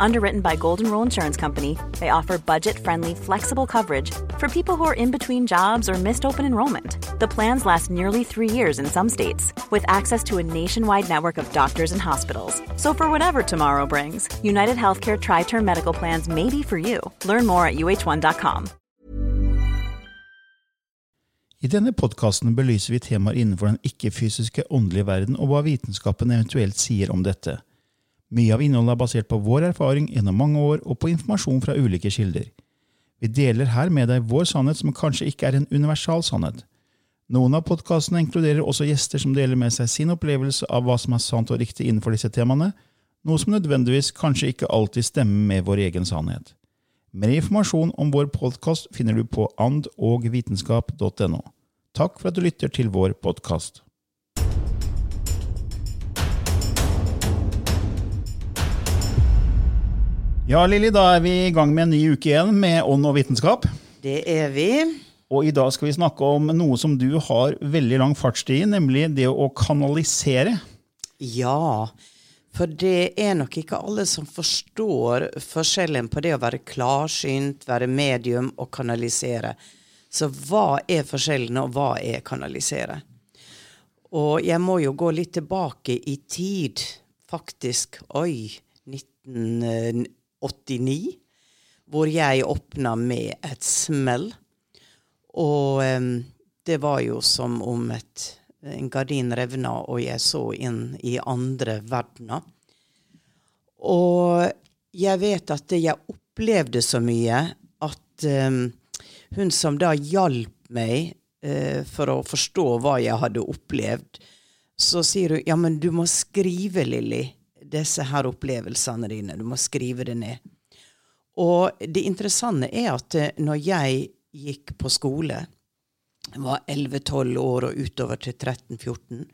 Underwritten by Golden Rule Insurance Company, they offer budget friendly, flexible coverage for people who are in between jobs or missed open enrollment. The plans last nearly three years in some states, with access to a nationwide network of doctors and hospitals. So, for whatever tomorrow brings, United Healthcare Tri Term Medical Plans may be for you. Learn more at uh1.com. I denne podkasten belyser vi temaer innenfor den ikke-fysiske åndelige verden og hva vitenskapen eventuelt sier om dette. Mye av innholdet er basert på vår erfaring gjennom mange år og på informasjon fra ulike kilder. Vi deler her med deg vår sannhet som kanskje ikke er en universal sannhet. Noen av podkastene inkluderer også gjester som deler med seg sin opplevelse av hva som er sant og riktig innenfor disse temaene, noe som nødvendigvis kanskje ikke alltid stemmer med vår egen sannhet. Mer informasjon om vår podkast finner du på andogvitenskap.no. Takk for at du lytter til vår podkast. Ja, Lilly, da er vi i gang med en ny uke igjen med ånd og vitenskap. Det er vi. Og i dag skal vi snakke om noe som du har veldig lang fartstid i, nemlig det å kanalisere. Ja, for det er nok ikke alle som forstår forskjellen på det å være klarsynt, være medium og kanalisere. Så hva er forskjellen, og hva er kanalisere? Og jeg må jo gå litt tilbake i tid, faktisk. Oi, 1990 89, hvor jeg åpna med et smell. Og um, det var jo som om et, en gardin revna, og jeg så inn i andre verdener. Og jeg vet at jeg opplevde så mye at um, hun som da hjalp meg uh, for å forstå hva jeg hadde opplevd, så sier hun ja, men du må skrive, Lilly disse her opplevelsene dine. Du må skrive det ned. Og det interessante er at eh, når jeg gikk på skole, var 11-12 år og utover til 13-14,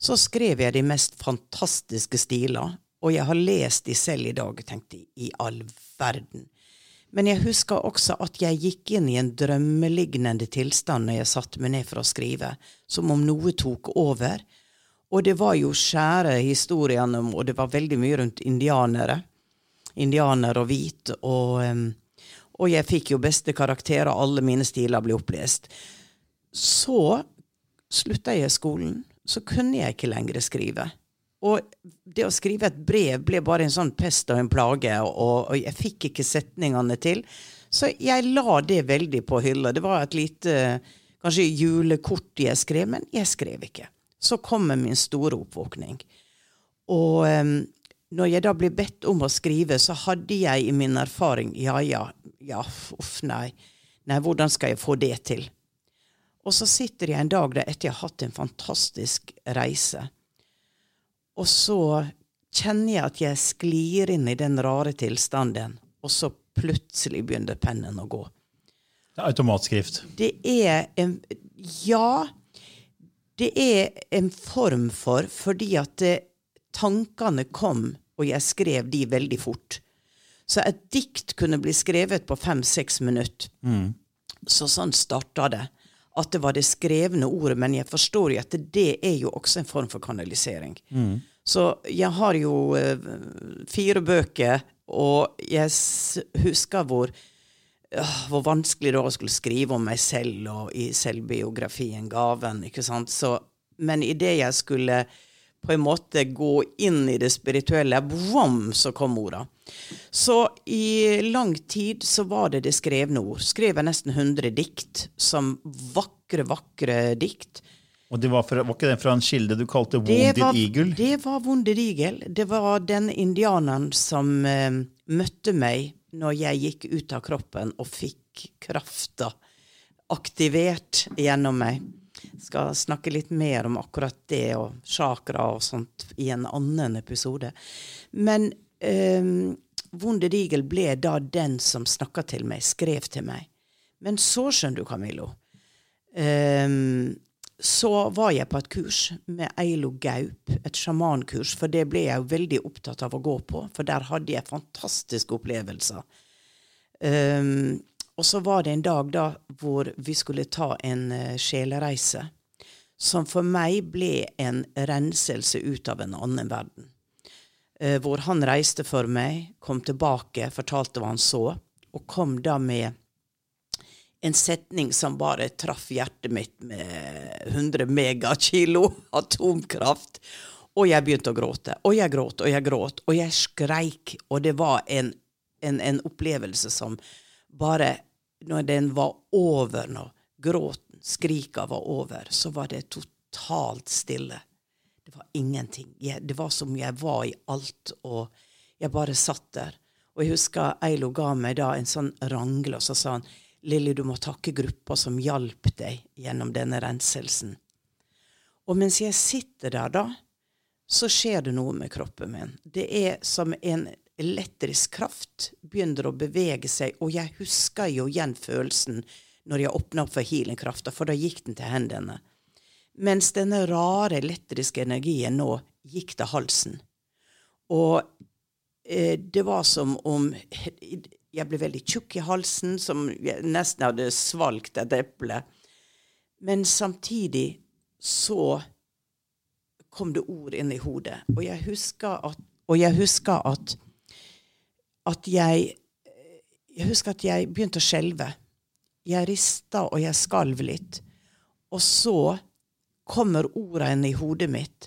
så skrev jeg de mest fantastiske stiler. Og jeg har lest de selv i dag og jeg, i all verden. Men jeg husker også at jeg gikk inn i en drømmelignende tilstand når jeg satte meg ned for å skrive, som om noe tok over. Og det var jo skjære historiene om, og det var veldig mye rundt indianere. Indianer og hvit. Og, og jeg fikk jo beste karakterer, alle mine stiler ble opplest. Så slutta jeg skolen. Så kunne jeg ikke lenger skrive. Og det å skrive et brev ble bare en sånn pest og en plage, og, og jeg fikk ikke setningene til. Så jeg la det veldig på hylla. Det var et lite kanskje julekort jeg skrev, men jeg skrev ikke så kommer min store oppvåkning. Og um, når jeg da blir bedt om å skrive, så hadde jeg i min erfaring Ja, ja, ja, uff, nei. Nei, hvordan skal jeg få det til? Og så sitter jeg en dag der etter jeg har hatt en fantastisk reise, og så kjenner jeg at jeg sklir inn i den rare tilstanden, og så plutselig begynner pennen å gå. Det er automatskrift? Det er en Ja, det er en form for fordi at eh, tankene kom, og jeg skrev de veldig fort. Så et dikt kunne bli skrevet på fem-seks minutter. Mm. Så sånn starta det. At det var det skrevne ordet. Men jeg forstår jo at det er jo også en form for kanalisering. Mm. Så jeg har jo uh, fire bøker, og jeg husker hvor hvor vanskelig det var å skulle skrive om meg selv og i selvbiografien 'Gaven'. ikke sant? Så, men idet jeg skulle på en måte gå inn i det spirituelle, boom, så kom orda. Så i lang tid så var det det skrevne ord. Skrev jeg nesten 100 dikt, som vakre, vakre dikt. Og det var, fra, var ikke den fra en kilde du kalte Wounded var, Eagle? Det var Wounded Eagle. Det var den indianeren som eh, møtte meg når jeg gikk ut av kroppen og fikk krafta aktivert gjennom meg. Skal snakke litt mer om akkurat det og chakra og sånt i en annen episode. Men um, Vonde Digel ble da den som snakka til meg, skrev til meg. Men så, skjønner du, Camillo, um, så var jeg på et kurs med Eilo Gaup, et sjamankurs, for det ble jeg jo veldig opptatt av å gå på, for der hadde jeg fantastiske opplevelser. Um, og så var det en dag da hvor vi skulle ta en uh, sjelereise, som for meg ble en renselse ut av en annen verden. Uh, hvor han reiste for meg, kom tilbake, fortalte hva han så, og kom da med en setning som bare traff hjertet mitt med 100 megakilo atomkraft. Og jeg begynte å gråte, og jeg gråt, og jeg gråt, og jeg skreik, og det var en, en, en opplevelse som bare når den var over, når gråten, skrika var over, så var det totalt stille. Det var ingenting. Jeg, det var som jeg var i alt, og jeg bare satt der. Og jeg husker Eilo ga meg da en sånn rangle, og så sa han Lilly, du må takke gruppa som hjalp deg gjennom denne renselsen. Og mens jeg sitter der da, så skjer det noe med kroppen min. Det er som en elektrisk kraft begynner å bevege seg, og jeg husker jo igjen følelsen når jeg åpna opp for healingkrafta, for da gikk den til hendene. Mens denne rare elektriske energien nå gikk til halsen. Og eh, det var som om jeg ble veldig tjukk i halsen, som jeg nesten hadde svalgt et eple. Men samtidig så kom det ord inn i hodet. Og jeg husker at, jeg husker at at jeg Jeg husker at jeg begynte å skjelve. Jeg rista, og jeg skalv litt. Og så kommer ordene i hodet mitt.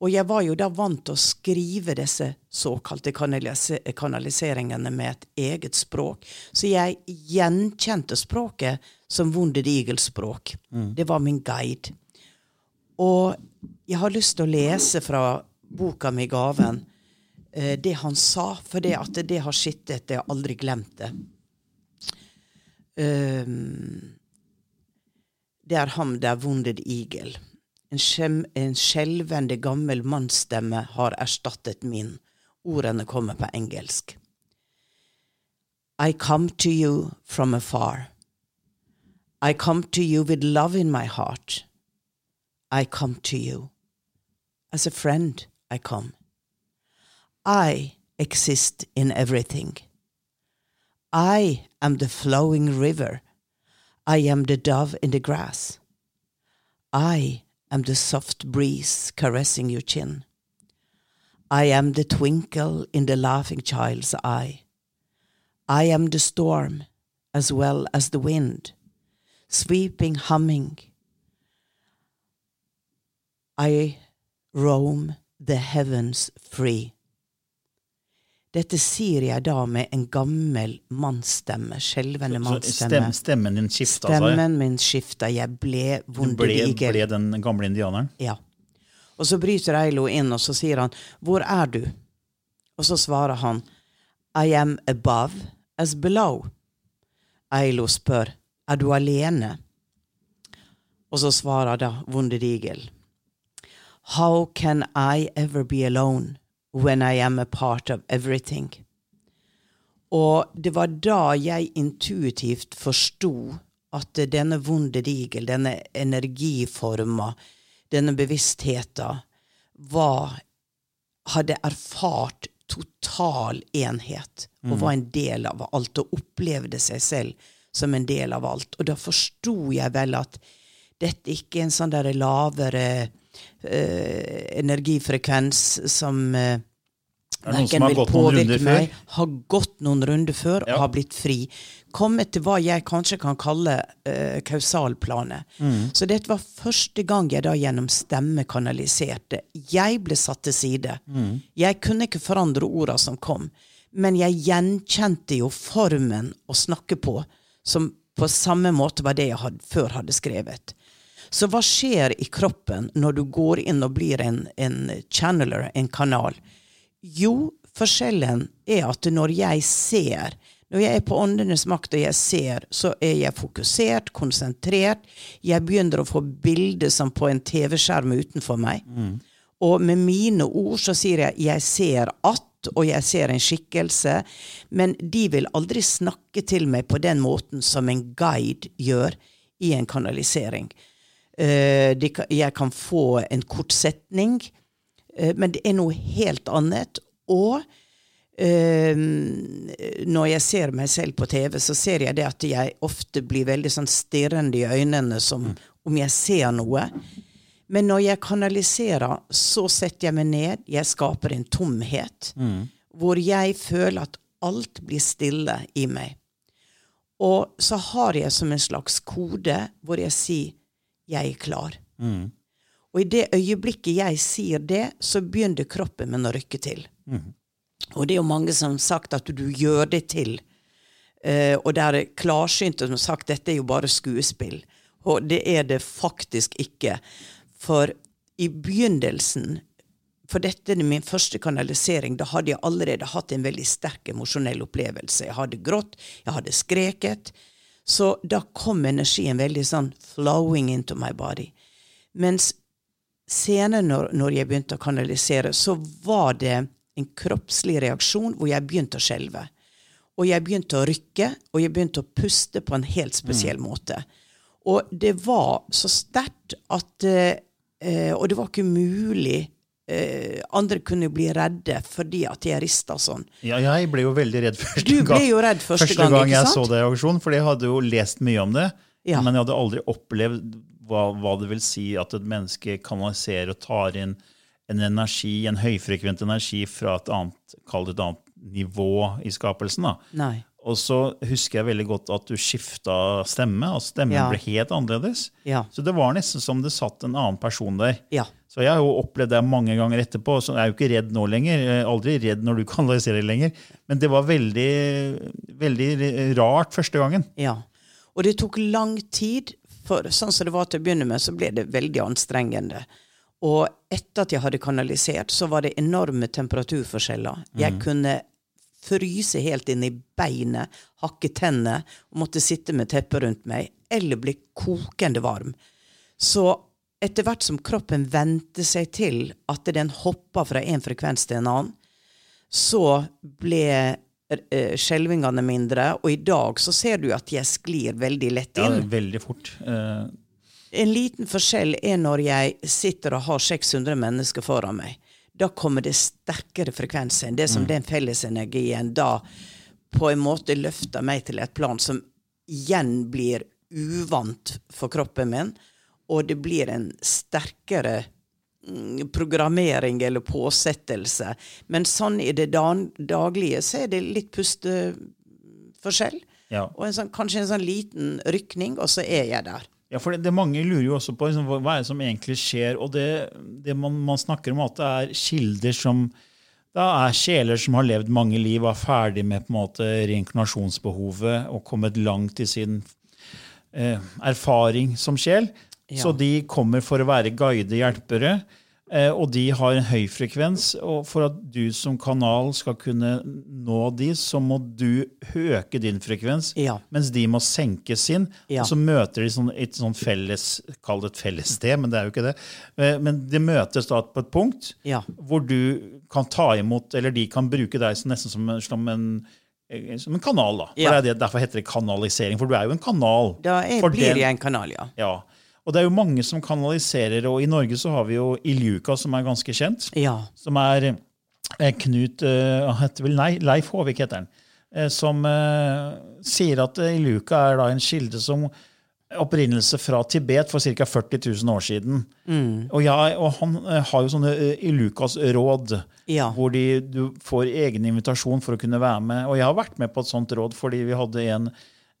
Og jeg var jo da vant til å skrive disse såkalte kanaliseringene med et eget språk. Så jeg gjenkjente språket som Wounded Eagle-språk. Mm. Det var min guide. Og jeg har lyst til å lese fra boka mi 'Gaven', eh, det han sa, for det at det har skittet. Jeg har aldri glemt det. Um, det er ham der Wounded Eagle. En, skjem, en skjelvende gammel mannsstemme har erstattet min. Ordene kommer på engelsk. I come to you from afar. I come to you with love in my heart. I come to you. As a friend, I come. I exist in everything. I am the flowing river. I am the dove in the grass. I am the soft breeze caressing your chin. I am the twinkle in the laughing child's eye. I am the storm as well as the wind, sweeping, humming. I roam the heavens free. Dette sier jeg da med en gammel mannsstemme. Skjelvende mannsstemme. stemmen din skifta seg? Stemmen min skifta. Jeg ble. Du ble, ble den gamle indianeren? Ja. Og så bryter Eilo inn, og så sier han, 'Hvor er du?' Og så svarer han, 'I am above as below'. Eilo spør, 'Er du alene?' Og så svarer da Vondedigel, 'How can I ever be alone?' When I am a part of everything. Og det var da jeg intuitivt forsto at denne vonde digel, denne energiforma, denne bevisstheten, var Hadde erfart total enhet og var en del av alt og opplevde seg selv som en del av alt. Og da forsto jeg vel at dette ikke er en sånn der lavere energifrekvens som eh, verken vil påvirke meg, har gått noen runder før ja. og har blitt fri. Kommet til hva jeg kanskje kan kalle uh, kausalplanet. Mm. Så dette var første gang jeg da gjennom stemme kanaliserte. Jeg ble satt til side. Mm. Jeg kunne ikke forandre orda som kom, men jeg gjenkjente jo formen å snakke på, som på samme måte var det jeg had, før hadde skrevet. Så hva skjer i kroppen når du går inn og blir en, en channeler, en kanal? Jo, forskjellen er at når jeg ser, Når jeg er på åndenes makt og jeg ser, så er jeg fokusert, konsentrert. Jeg begynner å få bilder som på en TV-skjerm utenfor meg. Og med mine ord så sier jeg 'jeg ser at', og 'jeg ser en skikkelse', men de vil aldri snakke til meg på den måten som en guide gjør i en kanalisering. Eh, kan- jeg kan få en kort setning, eh, men det er noe helt annet. Og eh, når jeg ser meg selv på TV, så ser jeg det at jeg ofte blir veldig sånn stirrende i øynene, som om jeg ser noe. Men når jeg kanaliserer, så setter jeg meg ned, jeg skaper en tomhet, hvor jeg føler at alt blir stille i meg. Og så har jeg som en slags kode hvor jeg sier 'jeg er klar'. Og i det øyeblikket jeg sier det, så begynner kroppen min å rykke til. Og det er jo mange som har sagt at du gjør det til. Uh, og det er klarsynte som har sagt dette er jo bare skuespill. Og det er det faktisk ikke. For i begynnelsen For dette er min første kanalisering. Da hadde jeg allerede hatt en veldig sterk emosjonell opplevelse. Jeg hadde grått, jeg hadde skreket. Så da kom energien veldig sånn flowing into my body. Mens senere når, når jeg begynte å kanalisere, så var det en kroppslig reaksjon hvor jeg begynte å skjelve. Og jeg begynte å rykke, og jeg begynte å puste på en helt spesiell måte. Og det var så sterkt at eh, eh, Og det var ikke mulig eh, Andre kunne bli redde fordi at jeg rista sånn. Ja, jeg ble jo veldig redd første Du ble jo redd første gang, ikke jeg så det i auksjon, for jeg hadde jo lest mye om det. Ja. Men jeg hadde aldri opplevd hva, hva det vil si at et menneske kanaliserer og tar inn en energi, en høyfrekvent energi fra et annet, kall det et annet nivå i skapelsen. da. Nei. Og så husker jeg veldig godt at du skifta stemme. og Stemmen Ja. ble helt annerledes. Ja. Så det var nesten som det satt en annen person der. Ja. Så jeg har jo opplevd det mange ganger etterpå. så jeg er jo ikke redd nå lenger. Jeg er aldri redd når du kanaliserer lenger. Men det var veldig, veldig rart første gangen. Ja. Og det tok lang tid, for sånn som det var til å begynne med, så ble det veldig anstrengende. Og etter at jeg hadde kanalisert, så var det enorme temperaturforskjeller. Jeg kunne fryse helt inn i beinet, hakke tennene og måtte sitte med teppet rundt meg, eller bli kokende varm. Så etter hvert som kroppen vente seg til at den hoppa fra en frekvens til en annen, så ble eh, skjelvingene mindre, og i dag så ser du at jeg sklir veldig lett inn. Ja, veldig fort. Uh... En liten forskjell er når jeg sitter og har 600 mennesker foran meg. Da kommer det sterkere frekvenser. enn Det som den fellesenergien da på en måte løfter meg til et plan som igjen blir uvant for kroppen min, og det blir en sterkere mm, programmering eller påsettelse. Men sånn i det daglige så er det litt pusteforskjell. ja. Og en sånn, kanskje en sånn liten rykning, og så er jeg der. Ja, for det, det Mange lurer jo også på liksom, hva, er det som egentlig skjer. og Det, det man, man snakker om, at det er kilder som da er sjeler som har levd mange liv, er ferdig med på en måte reinkarnasjonsbehovet og kommet langt i sin eh, erfaring som sjel. Ja. Så de kommer for å være guide hjelpere. Eh, og de har en høy frekvens. Og for at du som kanal skal kunne nå de, så må du øke din frekvens, Ja. mens de må senke sin. Ja. Og så møter de sånn, et sånn felles Kall det et felles sted, men det er jo ikke det. Eh, Men de møtes da på et punkt Ja. hvor du kan ta imot, eller de kan bruke deg som, nesten som, en- som en eh, som en kanal. da. For det er det, Derfor heter det kanalisering, for du er jo en kanal. Da er, blir jeg en kanal, ja. Ja. Og det er jo mange som kanaliserer, og i Norge så har vi jo Iljuka, som er ganske kjent. Ja. Som er eh, Knut eh, heter vel nei, Leif Håvik, heter han. eh, Som sier at Iljuka er da en kilde som opprinnelse fra Tibet for ca. 40 000 år siden. Og, jeg, og han har jo sånne eh, Ilukas råd, Ja. hvor de, du får egen invitasjon for å kunne være med. Og jeg har vært med på et sånt råd fordi vi hadde en,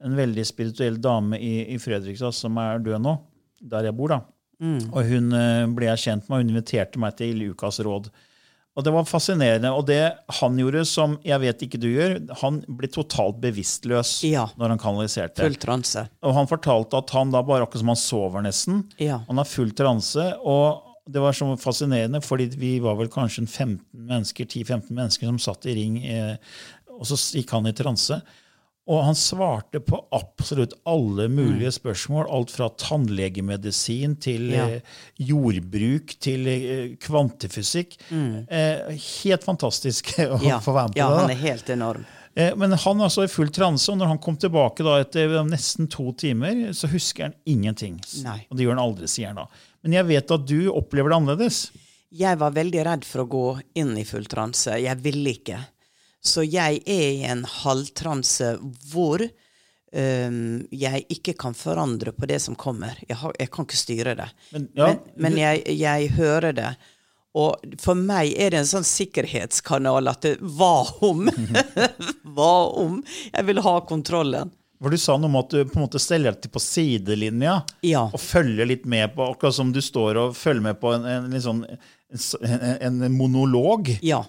en veldig spirituell dame i, i Fredrikstad som er død nå, der jeg bor. da. Og hun eh, ble jeg kjent med, og hun inviterte meg til Lukas råd. Og det var fascinerende. Og det han gjorde, som jeg vet ikke du gjør, han ble totalt bevisstløs Ja. når han kanaliserte. Full transe. Og han fortalte at han da bare akkurat som han sover nesten. Ja. Han har full transe. Og det var så fascinerende, fordi vi var vel kanskje 10-15 mennesker, 10-15 mennesker som satt i ring, eh, og så gikk han i transe. Og han svarte på absolutt alle mulige spørsmål. Alt fra tannlegemedisin til Ja. eh, jordbruk til eh, kvantefysikk. Eh, helt fantastisk å Ja, få være med på ja det. Ja, han er helt enorm. Men han altså i full transe, og når han kom tilbake da etter nesten to timer, så husker han ingenting. Nei. Og det gjør han aldri, sier han da. Men jeg vet at du opplever det annerledes. Jeg var veldig redd for å gå inn i full transe. Jeg ville ikke. Så jeg er i en halvtranse hvor um, jeg ikke kan forandre på det som kommer. Jeg, har, jeg kan ikke styre det. Men, ja, men men jeg, jeg hører det. Og for meg er det en sånn sikkerhetskanal at det, hva om? hva om? Jeg vil ha kontrollen. For Du sa noe om at du på en måte steller deg på sidelinja Ja. og følger litt med på, akkurat som du står og følger med på en, en, en, sånn, en, en monolog. Ja.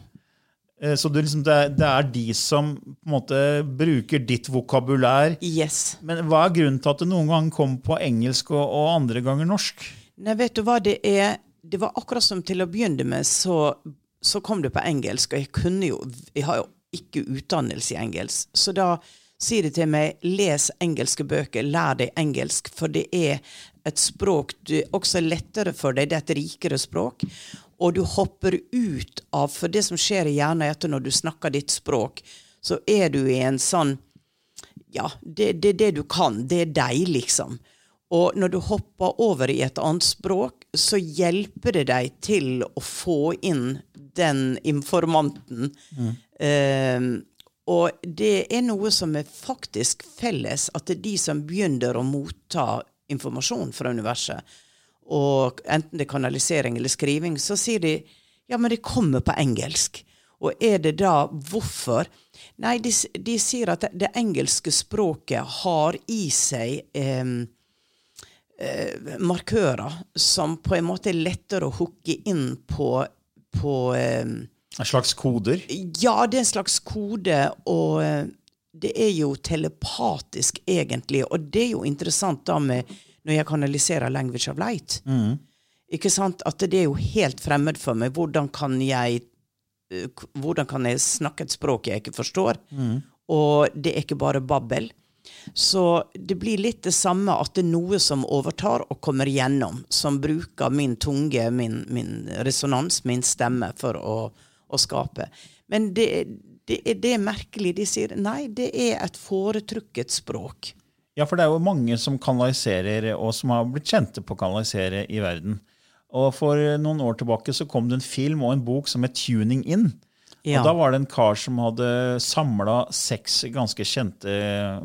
Eh, Så det, liksom, det, er, det er de som på en måte bruker ditt vokabulær. Yes. Men hva er grunnen til at det noen ganger kommer på engelsk og, og andre ganger norsk? Nei, vet du hva det er? Det var akkurat som til å begynne med, så, så kom det på engelsk, og jeg kunne jo Jeg har jo ikke utdannelse i engelsk, så da sier de til meg les engelske bøker, lær deg engelsk, for det er et språk du også lettere for deg, det er et rikere språk. Og du hopper ut av For det som skjer i hjernen etter når du snakker ditt språk, så er du i en sånn ja, det, det er det du kan. Det er deg, liksom. Og når du hopper over i et annet språk, så hjelper det deg til å få inn den informanten. Eh, og det er noe som er faktisk felles, at det er de som begynner å motta informasjon fra universet, og enten det er kanalisering eller skriving, så sier de ja, men det kommer på engelsk. Og er det da hvorfor? Nei, de, de sier at det, det engelske språket har i seg eh, eh, markører som på en måte er lettere å hooke inn på, på eh, En slags koder? ja, det er en slags kode, og eh, det er jo telepatisk, egentlig. Og det er jo interessant da med når jeg kanaliserer 'language of light'. Ikke sant? At det er jo helt fremmed for meg. Hvordan kan jeg eh, hvordan kan jeg snakke et språk jeg ikke forstår? Og det er ikke bare babbel. Så det blir litt det samme at det er noe som overtar og kommer gjennom, som bruker min tunge, min, min resonans, min stemme for å, å skape. Men det, det, det er merkelig. De sier nei, det er et foretrukket språk. Ja, for det er jo mange som kanaliserer, og som har blitt kjente på å kanalisere i verden. Og For noen år tilbake så kom det en film og en bok som het Tuning In. Ja. Og Da var det en kar som hadde samla seks ganske kjente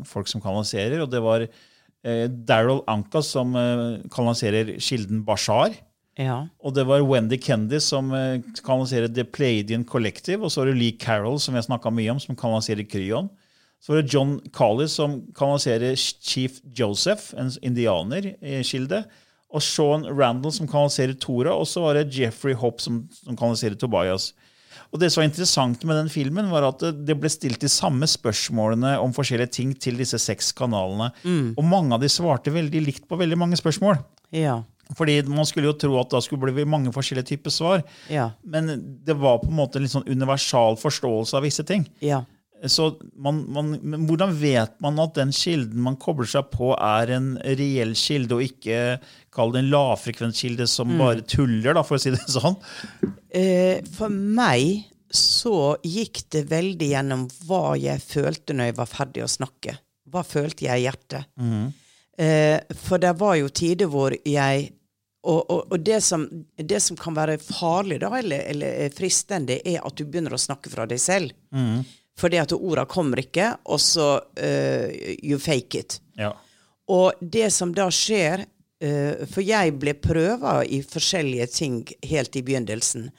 folk som kanaliserer. og Det var eh, Daryl Anka, som eh, kanaliserer kilden Bashar. Ja. Og det var Wendy Kendy, som eh, kanaliserer The Pleiadian Collective. Og så var det Lee Carroll, som jeg snakka mye om, som kanaliserer Kryon. Så var det John Collis som kanaliserer Chief Joseph, en indianerkilde. Og Sean Randall, som kanaliserer Tora. Og så var det Jeffrey Hopp, som, som kanaliserer Tobias. Og Det som var interessant med den filmen, var at det- ble stilt de samme spørsmålene om forskjellige ting til disse seks kanalene. Og mange av de svarte veldig likt på veldig mange spørsmål. Ja. Fordi Man skulle jo tro at da skulle bli mange forskjellige typer svar. Ja. Men det var på en måte en litt sånn universal forståelse av visse ting. Ja. Så man, man, men hvordan vet man at den kilden man kobler seg på, er en reell kilde, og ikke kall det en lavfrekvenskilde som bare tuller, da, for å si det sånn? Eh, for meg så gikk det veldig gjennom hva jeg følte når jeg var ferdig å snakke. Hva følte jeg i hjertet? Eh, for det var jo tider hvor jeg Og, og, og det, som, det som kan være farlig, da, eller, eller fristende, er at du begynner å snakke fra deg selv. Fordi at orda kommer ikke, og så uh, you fake it. Ja. Og det som da skjer uh, For jeg ble prøva i forskjellige ting helt i begynnelsen.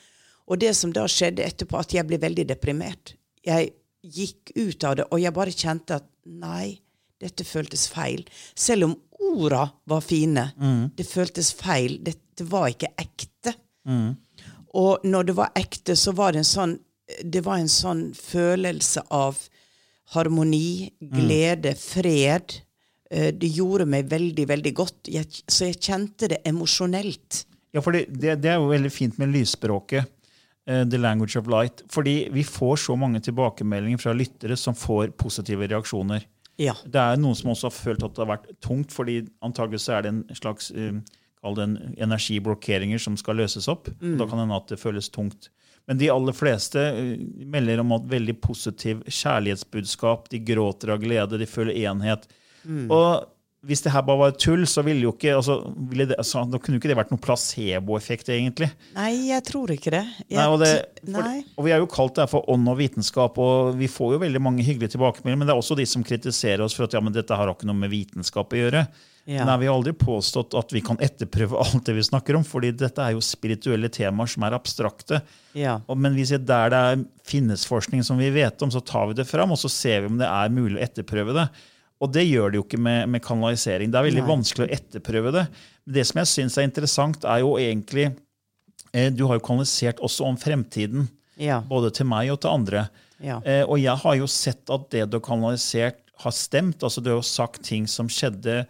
Og det som da skjedde etterpå, at jeg ble veldig deprimert. Jeg gikk ut av det, og jeg bare kjente at nei, dette føltes feil. Selv om orda var fine. Det føltes feil. Dette var ikke ekte. Og når det var ekte, så var det en sånn Det var en sånn følelse av harmoni, glede, fred. Eh, Det gjorde meg veldig, veldig godt. Jeg, så jeg kjente det emosjonelt. Ja, for det, det er jo veldig fint med lysspråket. Uh, The language of light. Fordi vi får så mange tilbakemeldinger fra lyttere som får positive reaksjoner. Ja. Det er noen som også har følt at det har vært tungt, fordi antagelig så er det en slags det en energiblokkeringer som skal løses opp. Mm. Da kan det hende at det føles tungt. Men de aller fleste eh, melder om et veldig positiv kjærlighetsbudskap. De gråter av glede, de føler enhet. Og hvis det her bare var tull, så ville jo ikke, altså, ville det, altså, da kunne ikke det vært noen placeboeffekt, egentlig. Nei, jeg tror ikke det. Jeg Nei, og, det, for, og Vi er jo kalt det her for ånd og vitenskap, og vi får jo veldig mange hyggelige tilbakemeldinger, men det er også de som kritiserer oss for at ja, men dette har ikke noe med vitenskap å gjøre. Ja. Nei, Vi har aldri påstått at vi kan etterprøve alt det vi snakker om, fordi dette er jo spirituelle temaer som er abstrakte. Ja. Og, men vi sier der det er, finnes forskning som vi vet om, så tar vi det fram, og så ser vi om det er mulig å etterprøve det. Og det gjør det jo ikke med, med kanalisering. Det er veldig Nei. vanskelig å etterprøve det. Men det som jeg syns er interessant, er jo egentlig eh, Du har jo kanalisert også om fremtiden, Ja. både til meg og til andre. Ja. Eh, og jeg har jo sett at det du har kanalisert, har stemt. altså Du har jo sagt ting som skjedde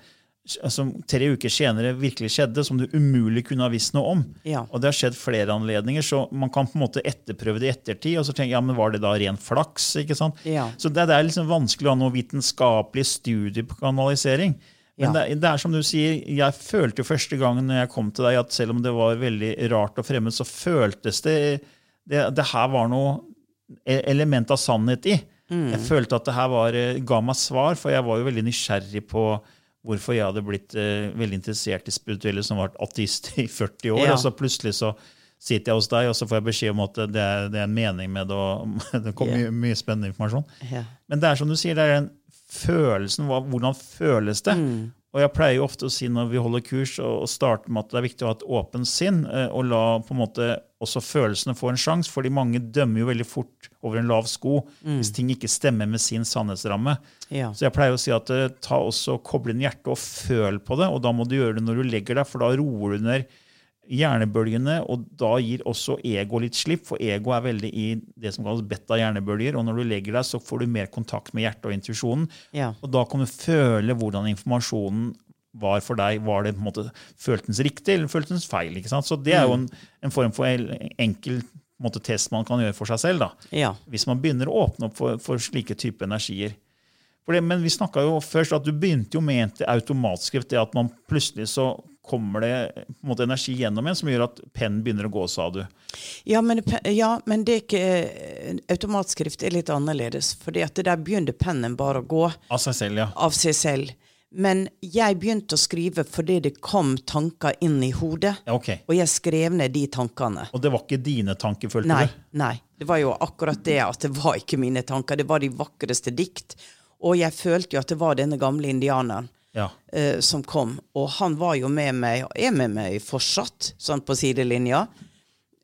som tre uker senere virkelig skjedde, som du umulig kunne ha visst noe om. Ja. Og det har skjedd flere anledninger, så man kan på en måte etterprøve det i ettertid. og så tenke, ja, men Var det da ren flaks? ikke sant? Ja. Så det, det er liksom vanskelig å ha noe vitenskapelig studie på kanalisering. Men det, det er som du sier, jeg følte jo første gangen når jeg kom til deg, at selv om det var veldig rart og fremmed, så føltes det Det, det her var noe e- element av sannhet i. Jeg følte at det her var, eh, ga meg svar, for jeg var jo veldig nysgjerrig på hvorfor jeg hadde blitt eh, veldig interessert i spirituelle som var ateist i 40 år. Ja. Og så plutselig så sitter jeg hos deg, og så får jeg beskjed om at det er, det er en mening med det. og Det kommer yeah. mye, mye spennende informasjon. Yeah. Men det er som du sier, det er den følelsen. Hvordan føles det? Og jeg pleier jo ofte å si når vi holder kurs, og, og starte med at det er viktig å ha et åpent sinn, eh, og la på en måte også følelsene få en sjanse, fordi mange dømmer jo veldig fort over en lav sko hvis ting ikke stemmer med sin sannhetsramme. Ja. Så jeg pleier å si at eh, ta også koble inn hjertet og føl på det, og da må du gjøre det når du legger deg, for da roer du ned hjernebølgene, og da gir også ego litt slipp, for ego er veldig i det som kalles beta-hjernebølger, og når du legger deg, så får du mer kontakt med hjertet og intuisjonen, Ja. og da kan du føle hvordan informasjonen var for deg. Var det på en måte føltes riktig, eller føltes feil? ikke sant? Så det er jo en, en form for el- enkel en måte, test man kan gjøre for seg selv, da. Ja. hvis man begynner å åpne opp for, for slike type energier. Det, men vi snakka jo først at du begynte jo med automatskrift, det at man plutselig så kommer det på en måte energi gjennom en som gjør at pennen begynner å gå, sa du. Ja, men, ja, men det er ikke Automatskrift er litt annerledes. For der begynte pennen bare å gå Av seg selv, ja. av seg selv. Men jeg begynte å skrive fordi det kom tanker inn i hodet. ja ok. Og jeg skrev ned de tankene. Og det var ikke dine tanker, følte Nei, du? nei. Det var jo akkurat det at det var ikke mine tanker. Det var de vakreste dikt. Og jeg følte jo at det var denne gamle indianeren Ja. uh, som kom. Og han var jo med meg, og er med meg fortsatt, sånn på sidelinja.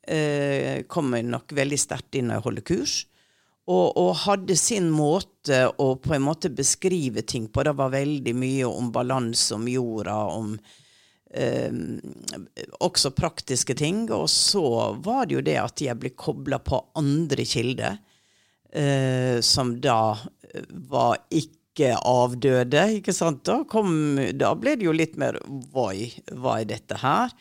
Uh, kommer nok veldig sterkt inn når jeg holder kurs. Og, og hadde sin måte å på en måte beskrive ting på. Det var veldig mye om balanse, om jorda, om eh, også praktiske ting. Og så var det jo det at jeg ble kobla på andre kilder, eh, som da var ikke avdøde, ikke sant? Da, kom, da ble det jo litt mer Voi, hva er dette her?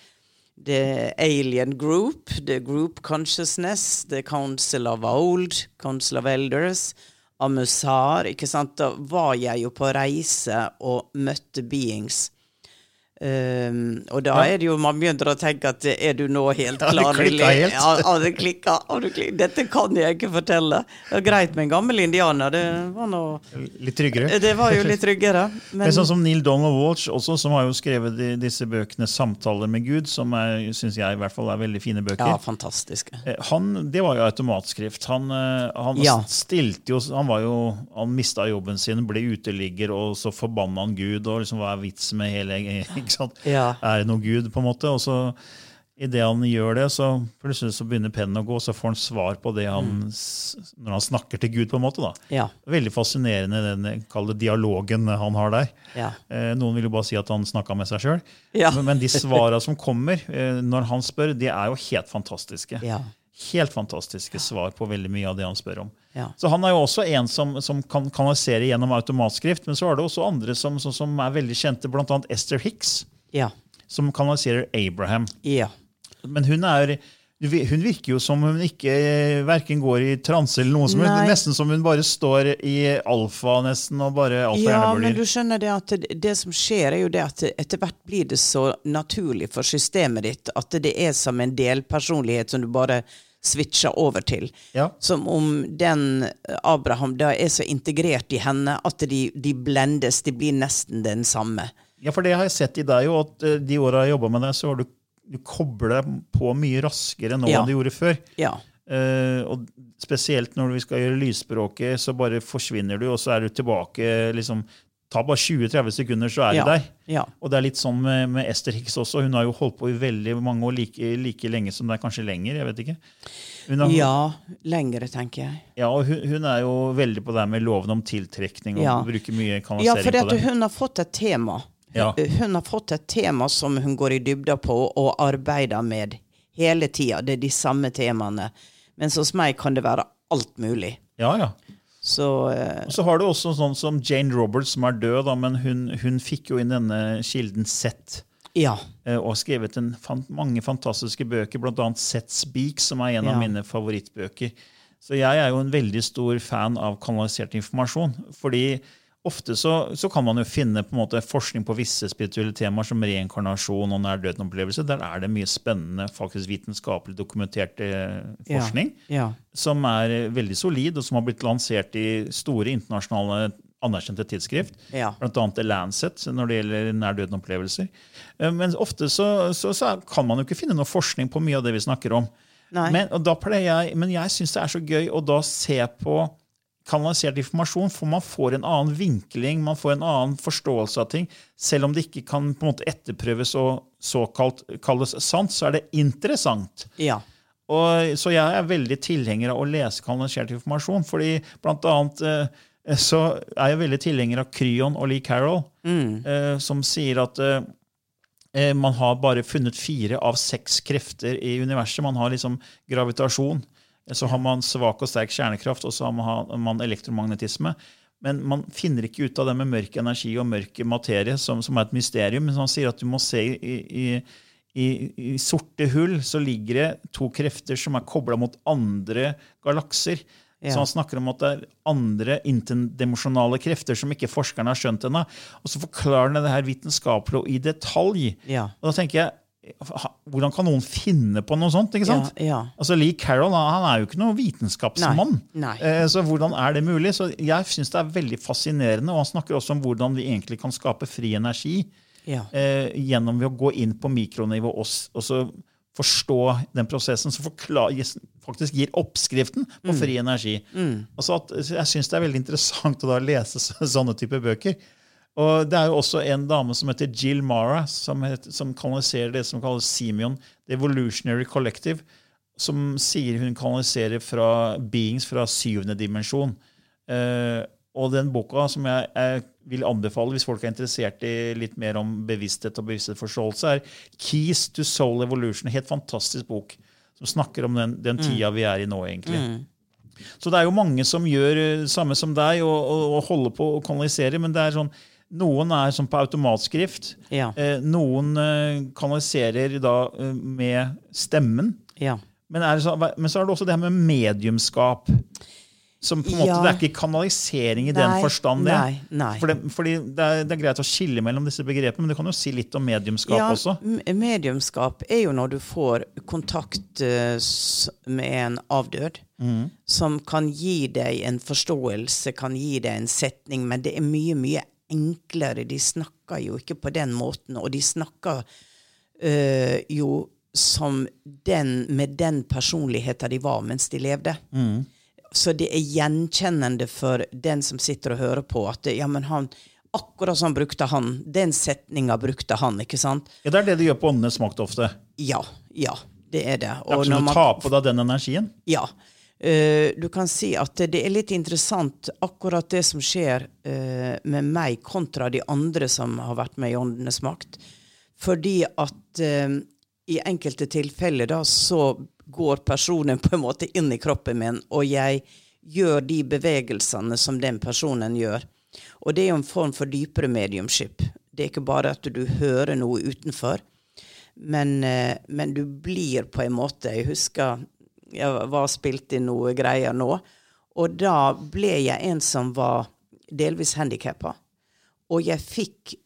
The Alien Group, The Group Consciousness, The Council of Old, Council of Elders, Amusar, ikke sant? Da var jeg jo på reise og møtte beings. Um, og da Ja. er det jo man begynner å tenke at er du nå helt klar? klikket helt. Ja, ja, det klikka. Ja, klikka. Dette kan jeg ikke fortelle. Det var greit med en gammel indianer. Det var, noe, Litt tryggere. det var jo litt tryggere. Men Men sånn som Neil Donald Walsh, også, som har jo skrevet de, disse bøkene 'Samtaler med Gud', som syns jeg i hvert fall er veldig fine bøker. ja, fantastiske. Eh, Han, det var jo automatskrift. Han, eh, han Ja. stilte jo Han var jo, han mista jobben sin, ble uteligger, og så forbanna han Gud. og liksom Hva er vitsen med hele? Ja. Er det noe Gud, på en måte? Og så Idet han gjør det, så plutselig så begynner pennen å gå, så får han svar på det han, mm. når han snakker til Gud. på en måte da. Ja. Veldig fascinerende den dialogen han har der. Ja. Eh, Noen vil jo bare si at han snakka med seg sjøl. Ja. Men, men de svara som kommer eh, når han spør, de er jo helt fantastiske. Ja. Helt fantastiske svar på veldig mye av det han spør om. Ja. Så han er jo også en som, som kan kanalisere gjennom automatskrift, men så er det også andre som, som, som er veldig kjente, bl.a. Esther Hicks, Ja. som kanaliserer Abraham. Ja. Men hun er Hun virker jo som hun ikke verken hverken går i transe eller noe som helst. Nesten som hun bare står i alfa, nesten, og bare alfa Ja, men du skjønner det at det, det som skjer, er jo det at etter hvert blir det så naturlig for systemet ditt at det er som en delpersonlighet som du bare switcher over til. Ja. Som om den Abraham da er så integrert i henne at de, de blendes. De blir nesten den samme. ja, for det har jeg sett i deg jo, at eh, de åra jeg jobba med deg, så har du, du kobla på mye raskere nå Ja. enn du gjorde før. Ja. Uh, og spesielt når vi skal gjøre lysspråket, så bare forsvinner du, og så er du tilbake liksom, Ta bare 20-30 sekunder, så er Ja. du der. Ja. Og det er litt sånn med, med Esther Hicks også. Hun har jo holdt på i veldig mange år, like, like lenge som det er kanskje lenger. jeg vet ikke. Hun har, ja. Lengre, tenker jeg. ja, og hun, hun er jo veldig på det her med loven om tiltrekning og Ja. bruker mye Ja, kanalisering for på det. hun har fått et tema. Ja. Hun har fått et tema som hun går i dybda på og arbeider med hele tida. Det er de samme temaene. Mens hos meg kan det være alt mulig. Ja, ja. Så eh, så har du også sånn som Jane Roberts, som er død, da, men hun, hun fikk jo inn denne kilden Sett. ja. eh, Og har skrevet en, mange fantastiske bøker, bl.a. Sett Speak, som er en Ja. av mine favorittbøker. Så jeg er jo en veldig stor fan av kanalisert informasjon. fordi ofte så, så kan man jo finne på en måte forskning på visse spirituelle temaer, som reinkarnasjon og nær døden-opplevelse. Der er det mye spennende, faktisk vitenskapelig dokumentert forskning Ja. Ja. som er eh, veldig solid, og som har blitt lansert i store internasjonale anerkjente tidsskrift. Ja. Bl.a. The Lancet når det gjelder nær-døden-opplevelser. Eh, Men ofte så, så, så kan man jo ikke finne noe forskning på mye av det vi snakker om. Nei. Men, og da pleier jeg, men jeg syns det er så gøy å da se på kanalisert informasjon, for man får en annen vinkling, man får en annen forståelse av ting. Selv om det ikke kan på en måte etterprøves og såkalt kalles sant, så er det interessant. ja. Og, så jeg er veldig tilhenger av å lese kanalisert informasjon. fordi blant annet eh, så er jeg veldig tilhenger av Kryon og Lee Carroll, mm. som sier at eh, eh, man har bare funnet fire av seks krefter i universet. Man har liksom gravitasjon, så har man svak og sterk kjernekraft, og så har man, elektromagnetisme. Men man finner ikke ut av det med mørk energi og mørk materie, som, som er et mysterium. Men han sier at du må se i, i, i, i sorte hull så ligger det to krefter som er kobla mot andre galakser. Ja. Så han snakker om at det er andre interdimensjonale krefter som ikke forskerne har skjønt ennå. Og så forklarer han det her vitenskapelig og i detalj. Ja. Og da tenker jeg, hvordan kan noen finne på noe sånt? ikke sant? Ja, ja. Altså Lee Carroll han er jo ikke noen vitenskapsmann. Nei, nei. Eh, Så hvordan er det mulig? Så Jeg syns det er veldig fascinerende. Og han snakker også om hvordan vi egentlig kan skape fri energi Ja. eh, gjennom ved å gå inn på mikronivå og, og så forstå den prosessen som faktisk gir oppskriften på Mm. fri energi. Altså at, jeg syns det er veldig interessant å da lese sånne typer bøker. Og Det er jo også en dame som heter Jill Mara, som, heter, som kanaliserer det som kalles Simeon, The Evolutionary Collective, som sier hun kanaliserer fra beings fra syvende dimensjon. Eh, og den boka som jeg, jeg vil anbefale hvis folk er interessert i litt mer om bevissthet og bevissthetsforståelse, er Keys to Soul Evolution. Helt fantastisk bok som snakker om den, den tida vi er i nå, egentlig. Så det er jo mange som gjør eh, samme som deg og, og, og holder på å kanalisere, men det er sånn noen er som på automatskrift. Ja. Eh, noen eh, kanaliserer da eh, med stemmen. ja. Men, er det så, men så er det også det her med mediumskap. Som på en måte, Ja. Det er ikke kanalisering i den Nei, forstand. det. nei, nei. For det, fordi det er, det er greit å skille mellom disse begrepene, men du kan jo si litt om mediumskap ja, også. Mediumskap er jo når du får kontakt med en avdød, Mm. som kan gi deg en forståelse, kan gi deg en setning, men det er mye, mye enklere. De snakker jo ikke på den måten, og de snakker øh, jo som den med den personligheten de var mens de levde. Mm. Så det er gjenkjennende for den som sitter og hører på, at ja, men han Akkurat sånn brukte han. Den setninga brukte han, ikke sant? Ja, Det er det de gjør på Åndenes makt ofte. Ja. Ja, det er det. Det er ikke som å ta på deg den energien. Ja. Eh, du kan si at det er litt interessant akkurat det som skjer eh, med meg kontra de andre som har vært med i Åndenes makt. Fordi at eh, i enkelte tilfeller da så går personen på en måte inn i kroppen min, og jeg gjør de bevegelsene som den personen gjør. Og det er jo en form for dypere mediumship. Det er ikke bare at du hører noe utenfor, Men, men du blir på en måte Jeg husker jeg var spilt i noe greier nå, og da ble jeg en som var delvis handikappa. Og jeg fikk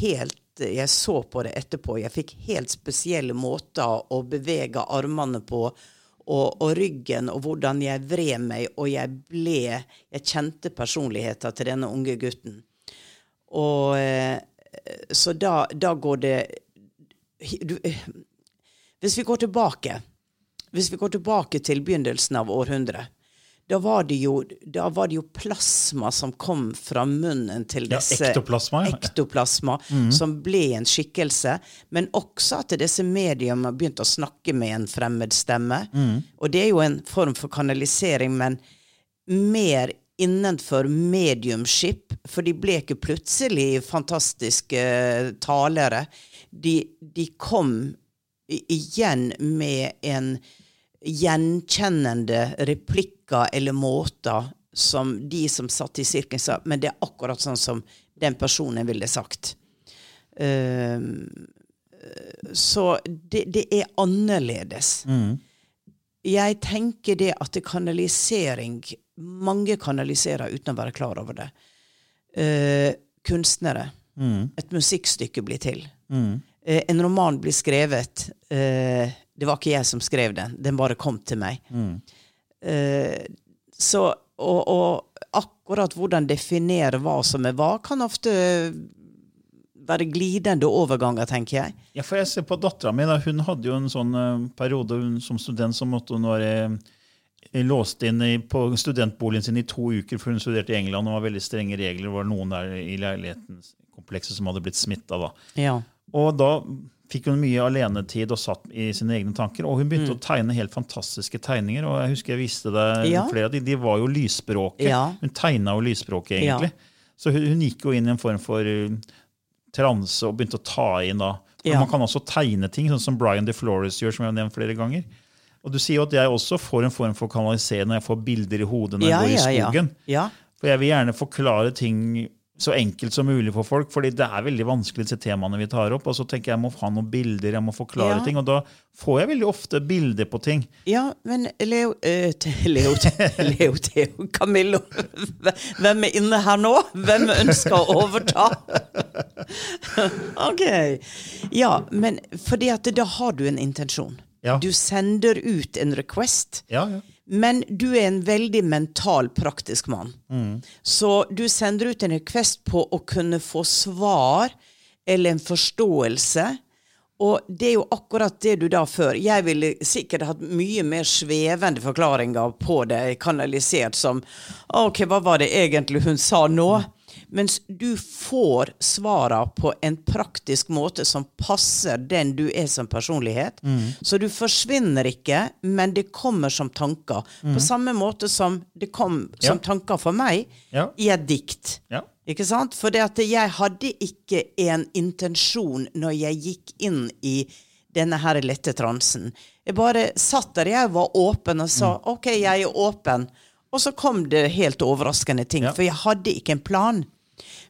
helt Jeg så på det etterpå. Jeg fikk helt spesielle måter å bevege armene på. Og, og ryggen, og hvordan jeg vred meg, og jeg ble Jeg kjente personligheten til denne unge gutten. Og eh, Så da, da går det du, Hvis vi går tilbake Hvis vi går tilbake til begynnelsen av århundret, da var det jo, da var det jo plasma som kom fra munnen til Ja, disse ektoplasma, ja. ektoplasma, som ble en skikkelse. Men også at disse mediene begynte å snakke med en fremmed stemme. Og det er jo en form for kanalisering, men mer innenfor mediumskip, for de ble ikke plutselig fantastiske eh, talere. De, de kom igjen med en gjenkjennende replikker eller måter som de som satt i sirkelen sa, men det er akkurat sånn som den personen ville sagt. Ehm, så det, det er annerledes. Jeg tenker det at det er kanalisering Mange kanaliserer uten å være klar over det. Uh, kunstnere. Et musikkstykke blir til. Eh, en roman blir skrevet. Eh, det var ikke jeg som skrev den, den bare kom til meg. Eh, så, og, og akkurat hvordan definere hva som er hva, kan ofte være glidende overganger, tenker jeg. Ja, for jeg ser på dattera mi. da, Hun hadde jo en sånn uh, periode hun, som student som måtte hun være eh, låst inn i, på studentboligen sin i to uker, for hun studerte i England. og var veldig strenge regler. Det var noen der i leilighetskomplekset som hadde blitt smitta. Ja. Og da fikk hun mye alenetid og satt i sine egne tanker. Og hun begynte Mm. å tegne helt fantastiske tegninger. Og jeg husker jeg viste det Ja. flere av de, de var jo lysspråket. Ja. Hun tegna jo lysspråket, egentlig. Så hun, hun gikk jo inn i en form for uh, transe og begynte å ta inn da. Ja. Man kan også tegne ting, sånn som Brian DeFlores gjør, som jeg har nevnt flere ganger. Og du sier jo at jeg også får en form for kanalisering når jeg får bilder i hodet når Ja, jeg går ja, i ja. skogen. Ja. For jeg vil gjerne forklare ting så enkelt som mulig for folk, fordi det er veldig vanskelig disse temaene vi tar opp. Og så tenker jeg jeg må ha noen bilder, jeg må forklare Ja. ting, og da får jeg veldig ofte bilder på ting. Ja, men Leo eh, Leo, Leo Theo Camillo Hvem er inne her nå? Hvem ønsker å overta? ok. Ja, men fordi at da har du en intensjon. Ja. Du sender ut en request. Ja, ja. Men du er en veldig mental, praktisk mann. Så du sender ut en request på å kunne få svar eller en forståelse. Og det er jo akkurat det du da før. Jeg ville sikkert hatt mye mer svevende forklaringer på det, kanalisert som OK, hva var det egentlig hun sa nå? Mens du får svara på en praktisk måte som passer den du er som personlighet. Så du forsvinner ikke, men det kommer som tanker. På samme måte som det kom som Ja. tanker for meg Ja. i et dikt. Ja. Ikke sant? For jeg hadde ikke en intensjon når jeg gikk inn i denne her lette transen. Jeg bare satt der, jeg var åpen og sa OK, jeg er åpen. Og så kom det helt overraskende ting, Ja. for jeg hadde ikke en plan.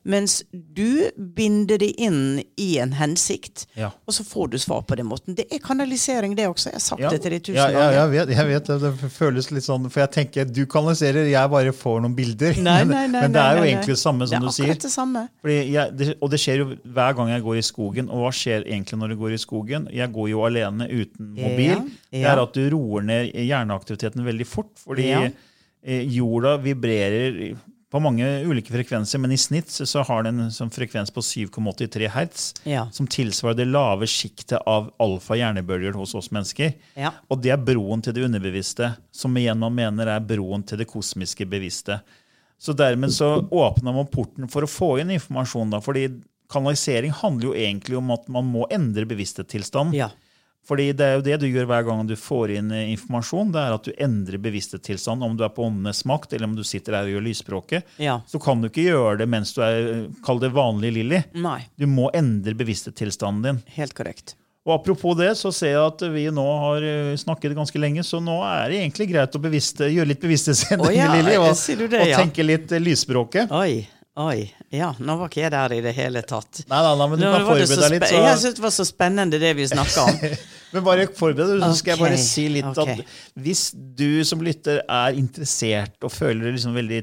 Mens du binder det inn i en hensikt, Ja. og så får du svar på den måten. Det er kanalisering, det også. Jeg har sagt Ja, det til deg tusen ja, ja, ganger. jeg vet, jeg vet det. Føles litt sånn, for jeg tenker du kanaliserer, jeg bare får noen bilder. Nei, men, nei, nei, men det er jo egentlig det samme som det du er sier. det samme. Fordi jeg, det, og det skjer jo hver gang jeg går i skogen. Og hva skjer egentlig når du går i skogen? Jeg går jo alene uten mobil. Det er at du roer ned hjerneaktiviteten veldig fort. Fordi eh, jorda vibrerer på mange ulike frekvenser, men i snitt så- har den en sånn frekvens på 7,83 hertz, Ja. som tilsvarer det lave sjiktet av alfa-hjernebølger hos oss mennesker. Ja. Og det er broen til det underbevisste, som igjen man mener er broen til det kosmiske bevisste. Så dermed så åpner man porten for å få inn informasjon. da, fordi kanalisering handler jo egentlig om at man må endre bevissthetstilstand. Ja. Fordi det er jo det du gjør hver gang du får inn eh, informasjon. det er at du endrer bevissthetstilstand. Om du er på åndenes makt, eller om du sitter her og gjør lysspråket. Ja. Så kan du ikke gjøre det mens du er kall det vanlig Lilly. Du må endre bevissthetstilstanden din. helt korrekt. Og Apropos det, så ser jeg at vi nå har eh, snakket ganske lenge, så nå er det egentlig greit å bevisste, gjøre litt bevissthetsendringer, oh, ja, Lilly, og, og tenke litt eh, lysspråket. Oi. Oi. Ja, nå var ikke jeg der i det hele tatt. Nei, nei, nei, men du Nå kan forberede deg litt. Så... Jeg syntes det var så spennende det vi snakka om. Men bare forbered deg, så skal jeg bare si litt okay. at hvis du som lytter er interessert og føler liksom veldig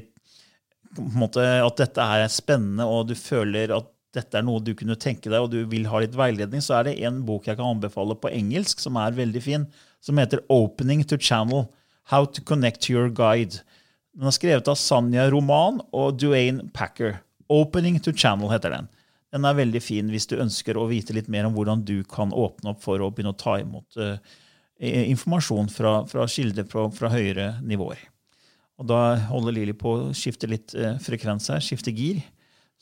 måte, at dette her er spennende, og du føler at dette er noe du kunne tenke deg, og du vil ha litt veiledning, så er det en bok jeg kan anbefale på engelsk som er veldig fin, som heter Opening to Channel. How to Connect to Your Guide. Den er skrevet av Sanja Roman og Duane Packer. Opening to Channel heter den. Den er veldig fin hvis du ønsker å vite litt mer om hvordan du kan åpne opp for å begynne å ta imot uh, informasjon fra, fra kilder fra, fra høyere nivåer. Og da holder Lili på å skifte litt uh, frekvens her, skifte gir.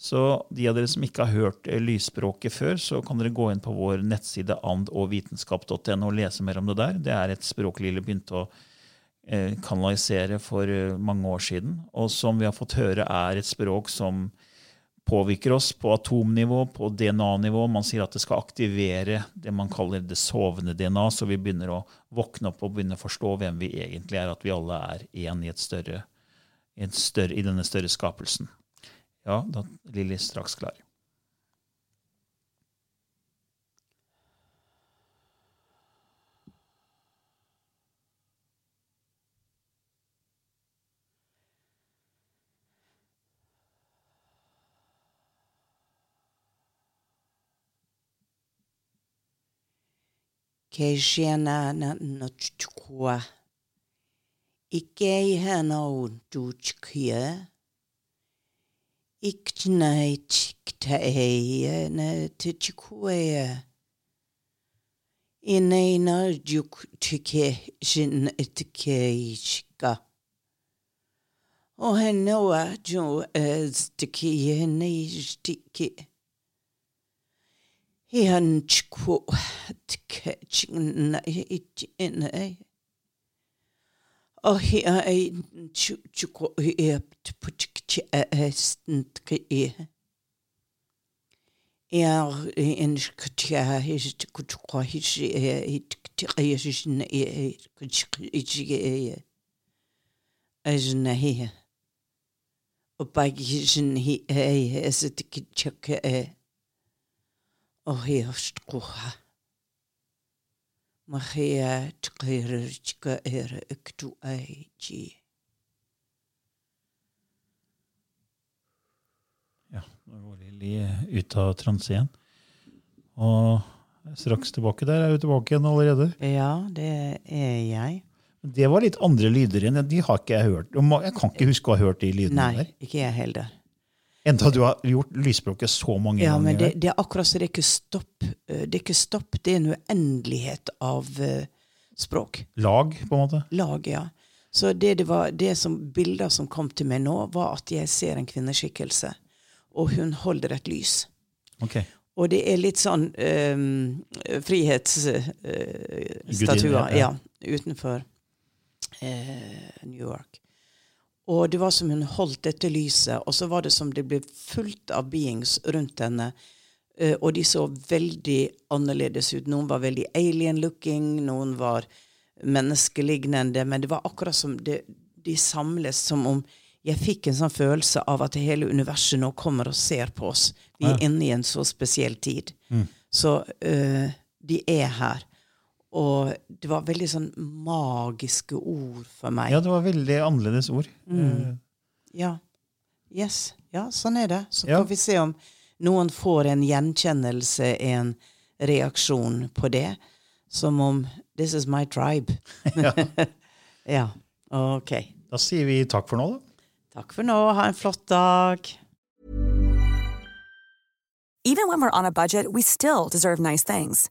Så de av dere som ikke har hørt uh, lysspråket før, så kan dere gå inn på vår nettside andogvitenskap.no og lese mer om det der. Det er et språk Lili begynte å kanalisere for eh, mange år siden, og som vi har fått høre er et språk som påvirker oss på atomnivå, på DNA-nivå. Man sier at det skal aktivere det man kaller det sovende DNA, så vi begynner å våkne opp og begynne å forstå hvem vi egentlig er, at vi alle er én i, større, i, større, i denne større skapelsen. Ja, da Lilly straks klar. Kejena nochkwa. Ike hano duchkia. Iknait ktae na tichikwea. Inena juk tike jin itkeishka. Ohenoa jo eh, as tiki nei tiki hian chku tkeching na itin ay. Eh? O oh, hi eh, eh, ay chku iap tpuchkchi aestent ke i. Iar in sktia his kuchkwa his itktya his na i kuchkji ay. Ajna hi. O bagi his hi ay esetkchak ay. Ja, nå går Lilly ut av transe igjen. Og straks tilbake der. Er du tilbake igjen allerede? Ja, det er jeg. Det var litt andre lyder igjen. De har ikke jeg hørt. Jeg kan ikke huske å ha hørt de lydene Nei, der. ikke jeg heller. Enda du har gjort lysspråket så mange Ja, ganger. men det, det er akkurat så det er ikke stopp. Eh, Det er ikke stopp, det er en uendelighet av uh, språk. Lag, på en måte. Lag, ja. Så det, det var det som bilder som kom til meg nå, var at jeg ser en kvinneskikkelse, og hun holder et lys. Ok. Og det er litt sånn um, frihetsstatuer uh, ja. ja, utenfor uh, New York. Og det var som hun holdt dette lyset, og så var det som det ble fullt av beings rundt henne. eh, og de så veldig annerledes ut. Noen var veldig alien-looking, noen var menneskelignende, men det var akkurat som det, de samles som om jeg fikk en sånn følelse av at hele universet nå kommer og ser på oss. Vi er inne i en så spesiell tid. Mm. Så uh, de er her. Og det var veldig sånn magiske ord for meg. Ja, det var veldig annerledes ord. Mm. Ja. Yes. Ja, sånn er det. Så Ja. får vi se om noen får en gjenkjennelse, en reaksjon på det. Som om 'this is my tribe'. Ja. ja. Ok. Da sier vi takk for nå, da. Takk for nå. Ha en flott dag. Even when we're on a budget, we still deserve nice things.